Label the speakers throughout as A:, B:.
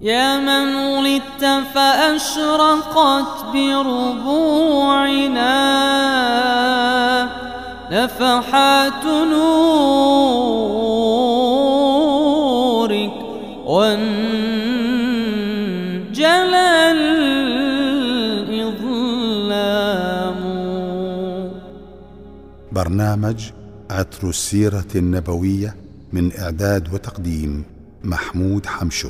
A: يا من ولدت فأشرقت بربوعنا نفحات نورك وانجلى الإظلام.
B: برنامج عطر السيرة النبوية من إعداد وتقديم محمود حمشو.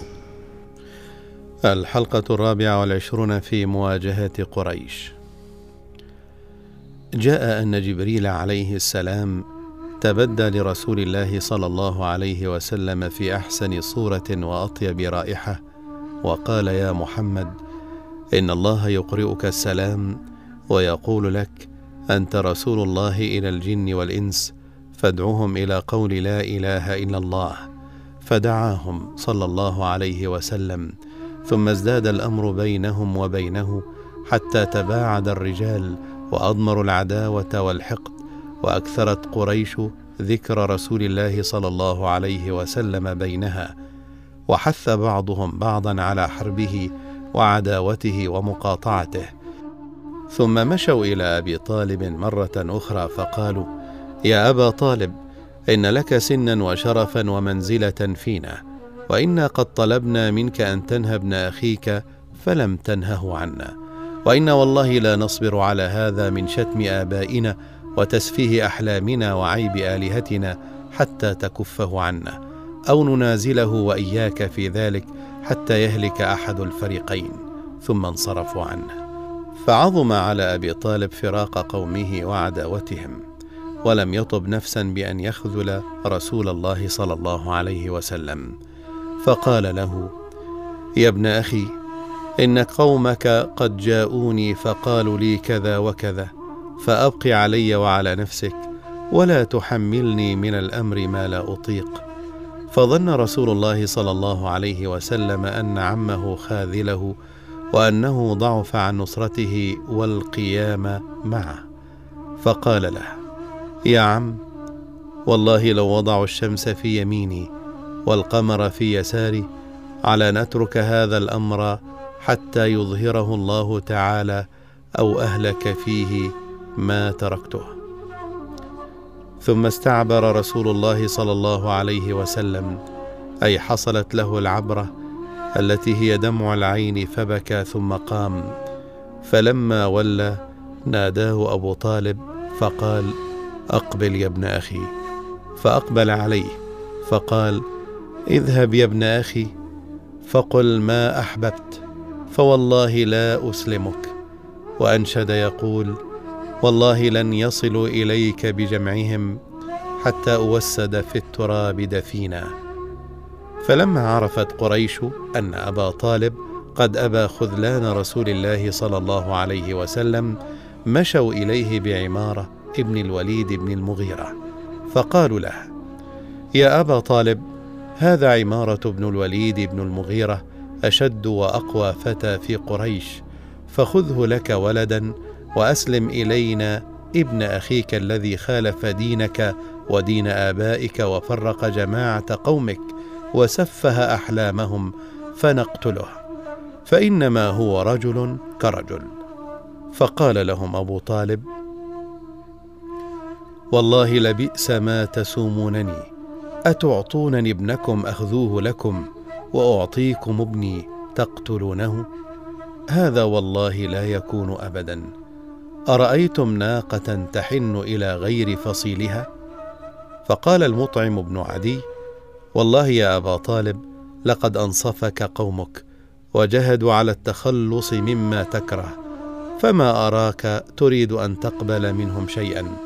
C: الحلقة الرابعة والعشرون في مواجهة قريش. جاء أن جبريل عليه السلام تبدى لرسول الله صلى الله عليه وسلم في أحسن صورة وأطيب رائحة وقال يا محمد إن الله يقرئك السلام ويقول لك أنت رسول الله إلى الجن والإنس فادعهم إلى قول لا إله إلا الله فدعاهم صلى الله عليه وسلم ثم ازداد الأمر بينهم وبينه حتى تباعد الرجال وأضمروا العداوة والحقد وأكثرت قريش ذكر رسول الله صلى الله عليه وسلم بينها وحث بعضهم بعضا على حربه وعداوته ومقاطعته. ثم مشوا إلى أبي طالب مرة أخرى فقالوا يا أبا طالب إن لك سنا وشرفا ومنزلة فينا وإنا قد طلبنا منك أن تنهى ابن أخيك فلم تنهه عنا. وإنا والله لا نصبر على هذا من شتم آبائنا وتسفيه أحلامنا وعيب آلهتنا حتى تكفه عنا. أو ننازله وإياك في ذلك حتى يهلك أحد الفريقين. ثم انصرفوا عنه فعظم على أبي طالب فراق قومه وعداوتهم. ولم يطب نفسا بأن يخذل رسول الله صلى الله عليه وسلم. فقال له يا ابن أخي إن قومك قد جاءوني فقالوا لي كذا وكذا فأبق علي وعلى نفسك ولا تحملني من الأمر ما لا أطيق. فظن رسول الله صلى الله عليه وسلم أن عمه خاذله وأنه ضعف عن نصرته والقيام معه. فقال له يا عم والله لو وضعوا الشمس في يميني والقمر في يساري على نترك هذا الأمر حتى يظهره الله تعالى أو أهلك فيه ما تركته. ثم استعبر رسول الله صلى الله عليه وسلم أي حصلت له العبرة التي هي دمع العين فبكى ثم قام. فلما ولى ناداه أبو طالب فقال أقبل يا ابن أخي. فأقبل عليه فقال اذهب يا ابن أخي فقل ما أحببت فوالله لا أسلمك. وأنشد يقول والله لن يصلوا إليك بجمعهم حتى أوسد في التراب دفينا. فلما عرفت قريش أن أبا طالب قد أبى خذلان رسول الله صلى الله عليه وسلم مشوا إليه بعمارة ابن الوليد بن المغيرة فقالوا له يا أبا طالب هذا عمارة بن الوليد بن المغيرة أشد وأقوى فتى في قريش فخذه لك ولدا وأسلم إلينا ابن أخيك الذي خالف دينك ودين آبائك وفرق جماعة قومك وسفه أحلامهم فنقتله فإنما هو رجل كرجل. فقال لهم أبو طالب والله لبئس ما تسومونني أتعطونني ابنكم أخذوه لكم وأعطيكم ابني تقتلونه؟ هذا والله لا يكون ابدا. أرأيتم ناقة تحن إلى غير فصيلها؟ فقال المطعم بن عدي والله يا أبا طالب لقد أنصفك قومك وجهدوا على التخلص مما تكره فما أراك تريد أن تقبل منهم شيئا؟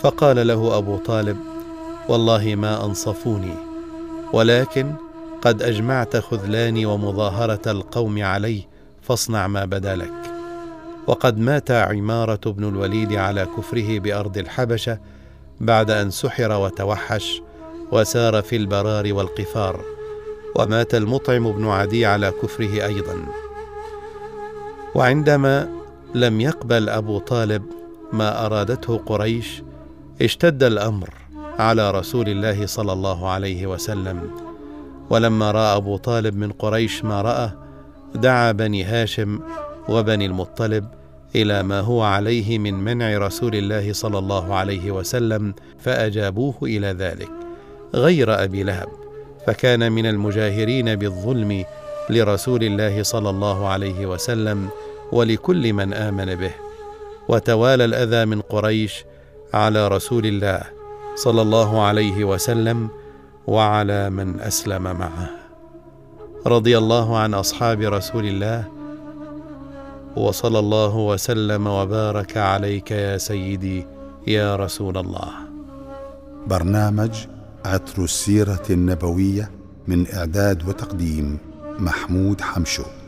C: فقال له أبو طالب والله ما أنصفوني ولكن قد أجمعت خذلاني ومظاهرة القوم علي فاصنع ما بدا لك. وقد مات عمارة بن الوليد على كفره بأرض الحبشة بعد أن سحر وتوحش وسار في البرار والقفار ومات المطعم بن عدي على كفره أيضا. وعندما لم يقبل أبو طالب ما أرادته قريش اشتد الأمر على رسول الله صلى الله عليه وسلم. ولما رأى أبو طالب من قريش ما رأى دعا بني هاشم وبني المطلب إلى ما هو عليه من منع رسول الله صلى الله عليه وسلم فأجابوه إلى ذلك غير أبي لهب فكان من المجاهرين بالظلم لرسول الله صلى الله عليه وسلم ولكل من آمن به. وتوالى الأذى من قريش على رسول الله صلى الله عليه وسلم وعلى من أسلم معه. رضي الله عن أصحاب رسول الله. وصلى الله وسلم وبارك عليك يا سيدي يا رسول الله.
B: برنامج عطر السيرة النبوية من إعداد وتقديم محمود حمشو.